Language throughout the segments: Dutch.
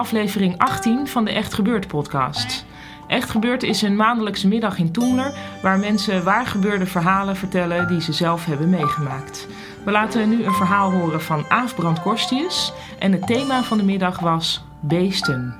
Aflevering 18 van de Echt Gebeurd podcast. Echt Gebeurd is een maandelijkse middag in Toemler waar mensen waar gebeurde verhalen vertellen die ze zelf hebben meegemaakt. We laten nu een verhaal horen van Aaf Brand Korstius en het thema van de middag was beesten.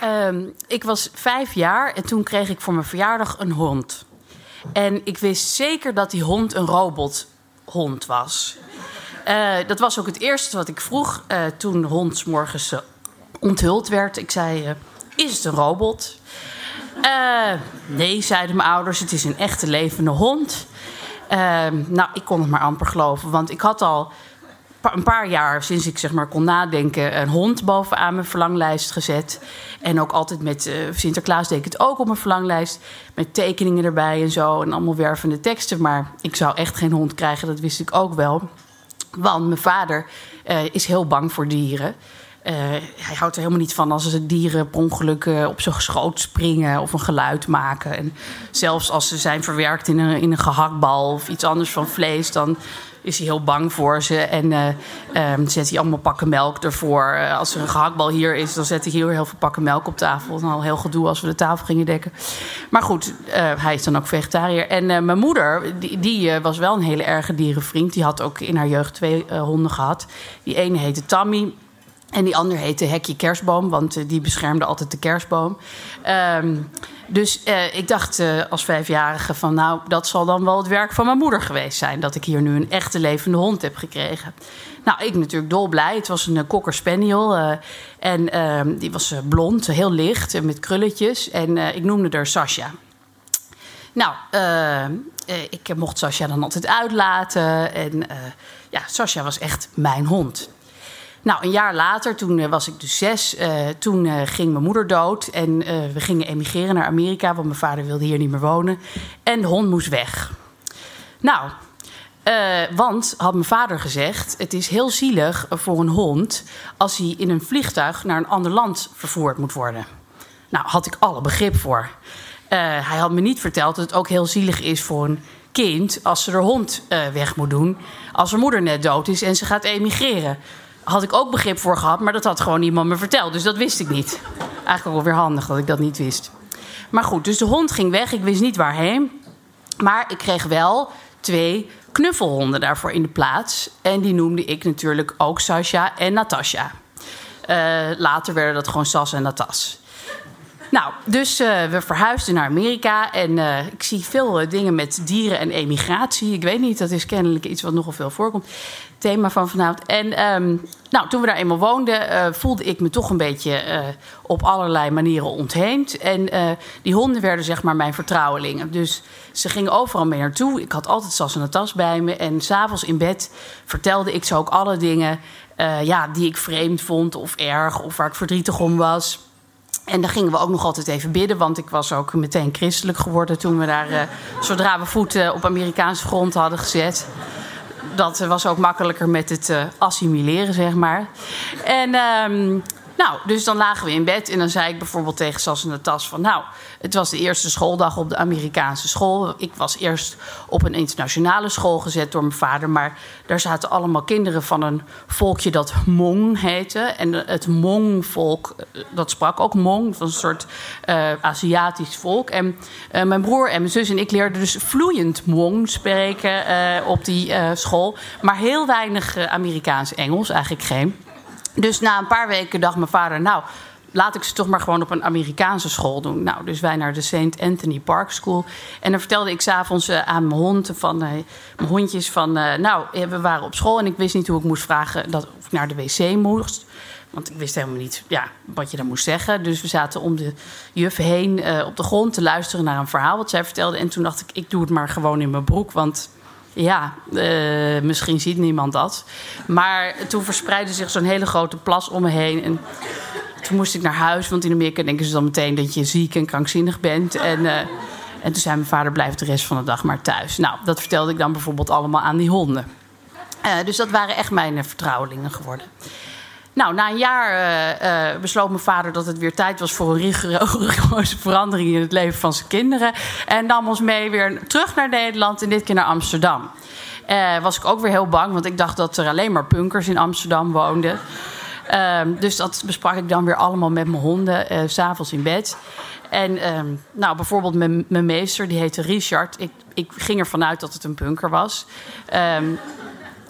Ehm, ik was vijf jaar en toen kreeg ik voor mijn verjaardag een hond. En ik wist zeker dat die hond een robothond was. Uh, dat was ook het eerste wat ik vroeg uh, toen hond morgens uh, onthuld werd. Ik zei: Is het een robot? nee, zeiden mijn ouders, het is een echte levende hond. Nou, ik kon het maar amper geloven, want ik had al een paar jaar sinds ik zeg maar kon nadenken, een hond bovenaan mijn verlanglijst gezet. En ook altijd met uh, Sinterklaas deed ik het ook op mijn verlanglijst. Met tekeningen erbij en zo. En allemaal wervende teksten. Maar ik zou echt geen hond krijgen, dat wist ik ook wel. Want mijn vader uh, is heel bang voor dieren. Uh, hij houdt er helemaal niet van als ze dieren per ongeluk op zijn schoot springen of een geluid maken. En zelfs als ze zijn verwerkt in een, in een gehaktbal of iets anders van vlees, dan is hij heel bang voor ze. En uh, um, zet hij allemaal pakken melk ervoor. Uh, als er een gehaktbal hier is, dan zet hij hier heel veel pakken melk op tafel. Dan al heel gedoe als we de tafel gingen dekken. Maar goed, uh, hij is dan ook vegetariër. En mijn moeder, die, die was wel een hele erge dierenvriend. Die had ook in haar jeugd twee honden gehad. Die ene heette Tammy. En die ander heette Hekje Kerstboom, want die beschermde altijd de kerstboom. Um, dus uh, ik dacht uh, als vijfjarige van nou, dat zal dan wel het werk van mijn moeder geweest zijn. Dat ik hier nu een echte levende hond heb gekregen. Nou, ik natuurlijk dolblij. Het was een cocker spaniel. en ehm, die was blond, heel licht en met krulletjes. En ik noemde haar Sasha. Nou, ik mocht Sasha dan altijd uitlaten. En ja, Sasha was echt mijn hond. Nou, een jaar later, toen uh, was ik dus zes, uh, toen uh, ging mijn moeder dood. En we gingen emigreren naar Amerika, want mijn vader wilde hier niet meer wonen. En de hond moest weg. Nou, want, had mijn vader gezegd, het is heel zielig voor een hond... als hij in een vliegtuig naar een ander land vervoerd moet worden. Nou, had ik alle begrip voor. hij had me niet verteld dat het ook heel zielig is voor een kind... als ze haar hond weg moet doen, als haar moeder net dood is en ze gaat emigreren had ik ook begrip voor gehad, maar dat had gewoon niemand me verteld. Dus dat wist ik niet. Eigenlijk ook wel weer handig dat ik dat niet wist. Maar goed, dus de hond ging weg. Ik wist niet waarheen. Maar ik kreeg wel twee knuffelhonden daarvoor in de plaats. En die noemde ik natuurlijk ook Sasha en Natasha. Uh, later werden dat gewoon Sas en Natas. Nou, dus uh, we verhuisden naar Amerika en uh, ik zie veel dingen met dieren en emigratie. Ik weet niet, dat is kennelijk iets wat nogal veel voorkomt. Thema van vanavond. En um, nou, toen we daar eenmaal woonden, voelde ik me toch een beetje op allerlei manieren ontheemd. En die honden werden zeg maar mijn vertrouwelingen. Dus ze gingen overal mee naartoe. Ik had altijd Sas en een tas bij me. En s'avonds in bed vertelde ik ze ook alle dingen ja, die ik vreemd vond of erg of waar ik verdrietig om was. En dan gingen we ook nog altijd even bidden, want ik was ook meteen christelijk geworden toen we daar, zodra we voeten op Amerikaanse grond hadden gezet. Dat was ook makkelijker met het uh, assimileren, zeg maar. En um, nou, dus dan lagen we in bed en dan zei ik bijvoorbeeld tegen Sas in de tas van... nou, het was de eerste schooldag op de Amerikaanse school. Ik was eerst op een internationale school gezet door mijn vader... maar daar zaten allemaal kinderen van een volkje dat Hmong heette. En het Hmong-volk, eh, dat sprak ook dat was een soort uh, Aziatisch volk. En uh, mijn broer en mijn zus en ik leerden dus vloeiend Hmong spreken op die school... maar heel weinig Amerikaans-Engels, eigenlijk geen... Dus na een paar weken dacht mijn vader, nou, laat ik ze toch maar gewoon op een Amerikaanse school doen. Nou, dus wij naar de St. Anthony Park School. En dan vertelde ik s'avonds uh, aan mijn hond, van, uh, mijn hondjes van... Uh, nou, we waren op school en ik wist niet hoe ik moest vragen... Dat, of ik naar de wc moest. Want ik wist helemaal niet ja, wat je dan moest zeggen. Dus we zaten om de juf heen op de grond te luisteren naar een verhaal wat zij vertelde. En toen dacht ik, ik doe het maar gewoon in mijn broek, want ja, uh, misschien ziet niemand dat. Maar toen verspreidde zich zo'n hele grote plas om me heen. En toen moest ik naar huis, want in Amerika denken ze dan meteen dat je ziek en krankzinnig bent. En, uh, en toen zei mijn vader: blijf de rest van de dag maar thuis. Nou, dat vertelde ik dan bijvoorbeeld allemaal aan die honden. Uh, dus dat waren echt mijn vertrouwelingen geworden. Nou, na een jaar uh, uh, besloot mijn vader dat het weer tijd was voor een rigoureuze verandering in het leven van zijn kinderen. En nam ons mee weer terug naar Nederland en dit keer naar Amsterdam. Uh, was ik ook weer heel bang, want ik dacht dat er alleen maar punkers in Amsterdam woonden. Ehm, dus dat besprak ik dan weer allemaal met mijn honden, s s'avonds in bed. En ehm, nou, bijvoorbeeld mijn, meester, die heette Richard. Ik, ik ging ervan uit dat het een punker was.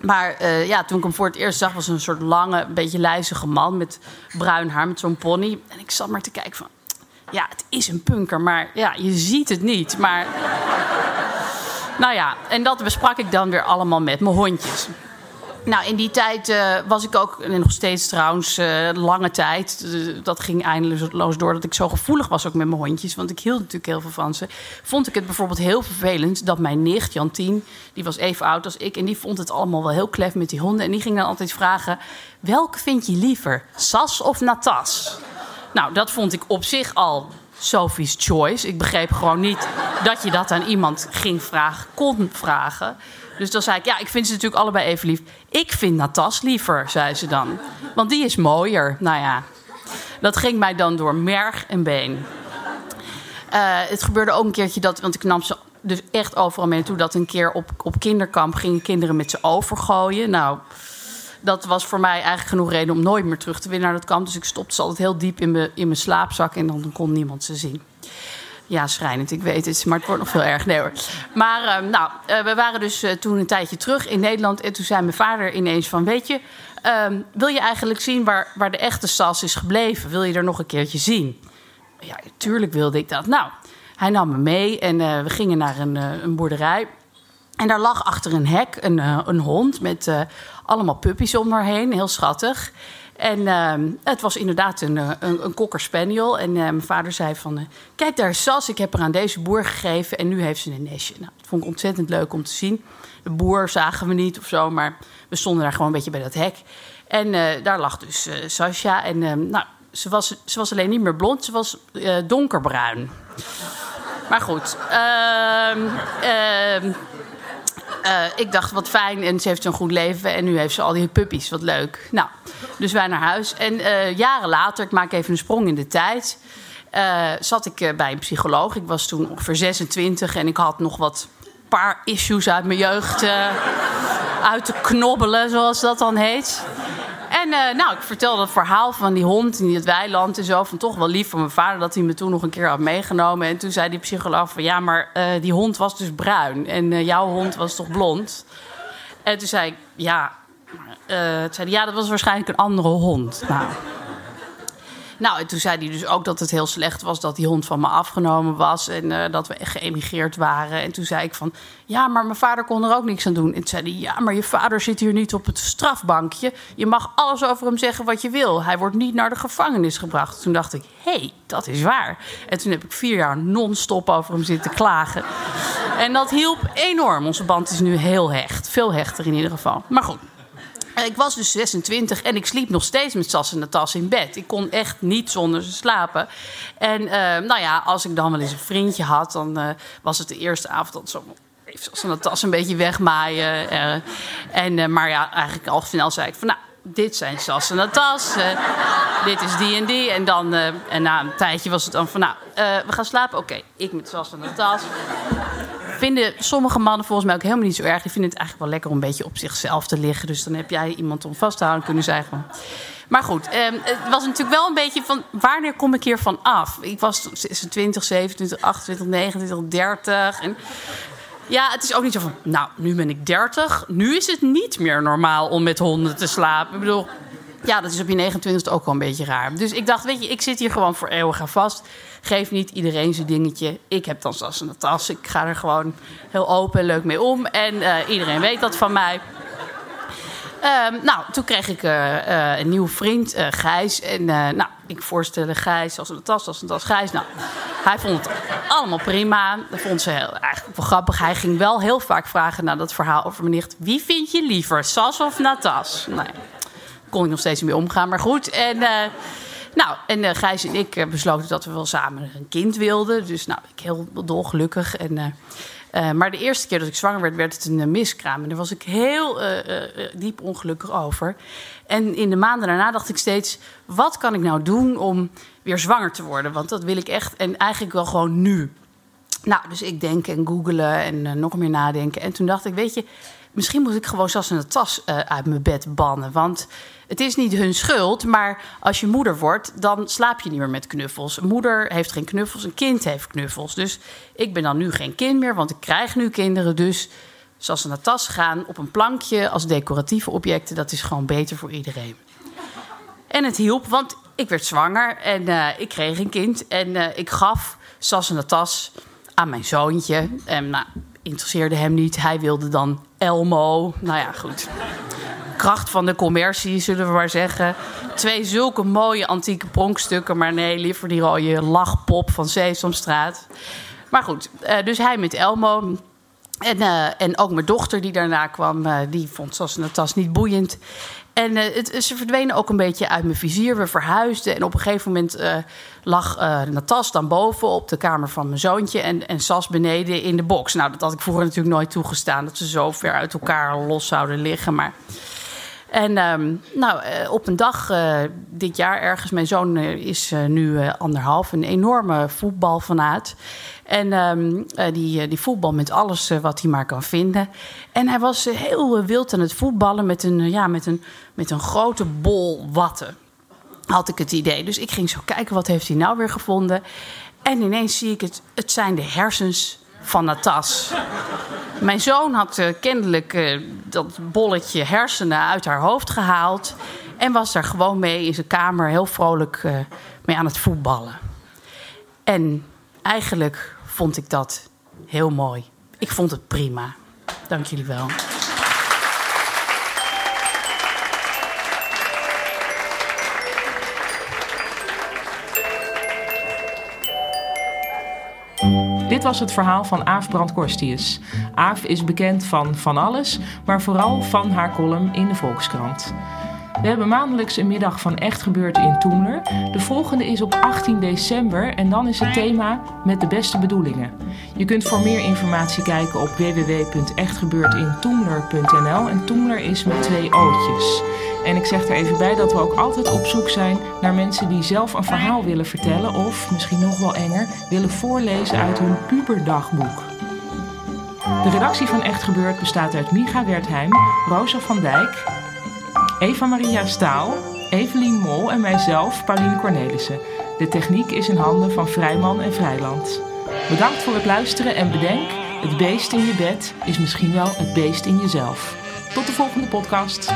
Maar uh, ja, toen ik hem voor het eerst zag, was een soort lange, beetje lijzige man met bruin haar, met zo'n pony. En ik zat maar te kijken van, ja, het is een punker, maar ja, je ziet het niet. Maar, nou ja, en dat besprak ik dan weer allemaal met mijn hondjes. Nou, in die tijd uh, was ik ook, en nog steeds trouwens, uh, lange tijd. Uh, dat ging eindeloos door dat ik zo gevoelig was ook met mijn hondjes. Want ik hield natuurlijk heel veel van ze. Vond ik het bijvoorbeeld heel vervelend dat mijn nicht, Jantien, die was even oud als ik. En die vond het allemaal wel heel klef met die honden. En die ging dan altijd vragen: welke vind je liever, Sas of Natas? Nou, dat vond ik op zich al Sophie's Choice. Ik begreep gewoon niet dat je dat aan iemand ging vragen, kon vragen. Dus dan zei ik, ja, ik vind ze natuurlijk allebei even lief. Ik vind Natas liever, zei ze dan. Want die is mooier. Nou ja, dat ging mij dan door merg en been. Uh, het gebeurde ook een keertje dat, want ik nam ze dus echt overal mee naartoe... dat een keer op, op kinderkamp gingen kinderen met ze overgooien. Nou, dat was voor mij eigenlijk genoeg reden om nooit meer terug te winnen naar dat kamp. Dus ik stopte ze altijd heel diep in mijn, in mijn slaapzak en dan kon niemand ze zien. Ja, schrijnend, ik weet het, maar het wordt nog veel erg. Nee. Maar uh, nou, uh, we waren dus uh, toen een tijdje terug in Nederland. En toen zei mijn vader ineens van, weet je... ehm, wil je eigenlijk zien waar, waar de echte Sas is gebleven? Wil je er nog een keertje zien? Ja, tuurlijk wilde ik dat. Nou, hij nam me mee en we gingen naar een, een, boerderij. En daar lag achter een hek een, een hond met allemaal puppies om haar heen. Heel schattig. En uh, het was inderdaad een, een, een cocker spaniel. En uh, mijn vader zei van... Uh, kijk, daar Sas. Ik heb haar aan deze boer gegeven. En nu heeft ze een nestje. Nou, dat vond ik ontzettend leuk om te zien. De boer zagen we niet of zo. Maar we stonden daar gewoon een beetje bij dat hek. En daar lag dus Sascha. En nou, ze was, ze was alleen niet meer blond. Ze was donkerbruin. Maar goed. Uh, ik dacht, wat fijn. En ze heeft een goed leven. En nu heeft ze al die puppies. Wat leuk. Nou, dus wij naar huis. En uh, jaren later, ik maak even een sprong in de tijd... Uh, zat ik bij een psycholoog. Ik was toen ongeveer 26 en ik had nog wat paar issues uit mijn jeugd uit te knobbelen, zoals dat dan heet. En uh, nou, ik vertelde het verhaal van die hond in het weiland en zo. Van toch wel lief van mijn vader dat hij me toen nog een keer had meegenomen. En toen zei die psycholoog van ja, maar uh, die hond was dus bruin. En uh, jouw hond was toch blond? En toen zei ik ja. zei ja, dat was waarschijnlijk een andere hond. Nou. Nou, en toen zei hij dus ook dat het heel slecht was dat die hond van me afgenomen was en uh, dat we echt geëmigreerd waren. En toen zei ik van, ja, maar mijn vader kon er ook niks aan doen. En toen zei hij, ja, maar je vader zit hier niet op het strafbankje. Je mag alles over hem zeggen wat je wil. Hij wordt niet naar de gevangenis gebracht. Toen dacht ik, hé, hey, dat is waar. En toen heb ik vier jaar non-stop over hem zitten klagen. En dat hielp enorm. Onze band is nu heel hecht. Veel hechter in ieder geval. Maar goed. Ik was dus 26 en ik sliep nog steeds met Sas en de in bed. Ik kon echt niet zonder ze slapen. En uh, nou ja, als ik dan wel eens een vriendje had, dan uh, was het de eerste avond dat zo even Sas en een beetje wegmaaien. Uh, en, maar ja, eigenlijk al snel zei ik van nou, dit zijn Sas en de dit is die en die. En dan, en na een tijdje was het dan van nou, we gaan slapen. Oké, ik met Sas en de vinden sommige mannen volgens mij ook helemaal niet zo erg. Die vinden het eigenlijk wel lekker om een beetje op zichzelf te liggen. Dus dan heb jij iemand om vast te houden kunnen zeggen. Maar goed, eh, het was natuurlijk wel een beetje van wanneer kom ik hiervan af? Ik was 26, 27, 28, 29, 30. En ja, het is ook niet zo van, nou, nu ben ik 30. Nu is het niet meer normaal om met honden te slapen. Ik bedoel, Ja, dat is op je 29e ook wel een beetje raar. Dus ik dacht, weet je, ik zit hier gewoon voor eeuwig vast. Geef niet iedereen zijn dingetje. Ik heb dan zelfs een tas. Ik ga er gewoon heel open en leuk mee om. En uh, iedereen weet dat van mij. Um, nou, toen kreeg ik uh, uh, een nieuwe vriend, uh, Gijs. En nou, ik voorstelde Gijs als een tas, als een tas. Gijs, nou, hij vond het allemaal prima. Dat vond ze heel, eigenlijk wel grappig. Hij ging wel heel vaak vragen naar dat verhaal over mijn nicht. Wie vind je liever, Sas of Natas? Nee, kon ik nog steeds mee omgaan, maar goed. En... Nou, en uh, Gijs en ik uh, besloten dat we wel samen een kind wilden. Dus nou, ik heel dolgelukkig. En, uh, maar de eerste keer dat ik zwanger werd, werd het een miskraam. En daar was ik heel diep ongelukkig over. En in de maanden daarna dacht ik steeds: wat kan ik nou doen om weer zwanger te worden? Want dat wil ik echt. En eigenlijk wel gewoon nu. Nou, dus ik denk en googelen en nog meer nadenken. En toen dacht ik: weet je, misschien moet ik gewoon zelfs een tas uit mijn bed bannen. Want het is niet hun schuld, maar als je moeder wordt, dan slaap je niet meer met knuffels. Een moeder heeft geen knuffels, een kind heeft knuffels. Dus ik ben dan nu geen kind meer, want ik krijg nu kinderen. Dus zoals ze naar tas gaan, op een plankje als decoratieve objecten, dat is gewoon beter voor iedereen. En het hielp, want ik werd zwanger en uh, ik kreeg een kind. En uh, ik gaf Sas een tas aan mijn zoontje. En nou, interesseerde hem niet. Hij wilde dan Elmo. Nou ja, goed kracht van de commercie, zullen we maar zeggen. Twee zulke mooie antieke pronkstukken, maar nee, liever die rode lachpop van Sesamstraat. Maar goed, uh, dus hij met Elmo. En, uh, en ook mijn dochter die daarna kwam, uh, die vond zoals een tas niet boeiend. En het, ze verdwenen ook een beetje uit mijn vizier. We verhuisden en op een gegeven moment lag Natas dan boven op de kamer van mijn zoontje... En, en Sas beneden in de box. Nou, dat had ik vroeger natuurlijk nooit toegestaan... dat ze zo ver uit elkaar los zouden liggen, maar... En um, nou, uh, op een dag uh, dit jaar ergens, mijn zoon uh, is nu anderhalf, een enorme voetbalfanaat. En um, die, die voetbal met alles wat hij maar kan vinden. En hij was heel wild aan het voetballen met een, ja, met een, met een grote bol watten. Had ik het idee. Dus ik ging zo kijken, wat heeft hij nou weer gevonden? En ineens zie ik het, het zijn de hersens van Natas. Mijn zoon had uh, kennelijk uh, dat bolletje hersenen uit haar hoofd gehaald. En was daar gewoon mee in zijn kamer heel vrolijk uh, mee aan het voetballen. En eigenlijk vond ik dat heel mooi. Ik vond het prima. Dank jullie wel. Dit was het verhaal van Aaf Brandkorstius. Aaf is bekend van van alles, maar vooral van haar column in de Volkskrant. We hebben maandelijks een middag van Echt Gebeurd in Toemler. De volgende is op 18 december en dan is het thema Met de beste bedoelingen. Je kunt voor meer informatie kijken op www.echtgebeurtintoemler.nl en Toemler is met twee ootjes. En ik zeg er even bij dat we ook altijd op zoek zijn naar mensen die zelf een verhaal willen vertellen of, misschien nog wel enger, willen voorlezen uit hun puberdagboek. De redactie van Echt Gebeurd bestaat uit Micha Wertheim, Rosa van Dijk, Eva Maria Staal, Evelien Mol en mijzelf, Pauline Cornelissen. De techniek is in handen van Vrijman en Vrijland. Bedankt voor het luisteren en bedenk, het beest in je bed is misschien wel het beest in jezelf. Tot de volgende podcast.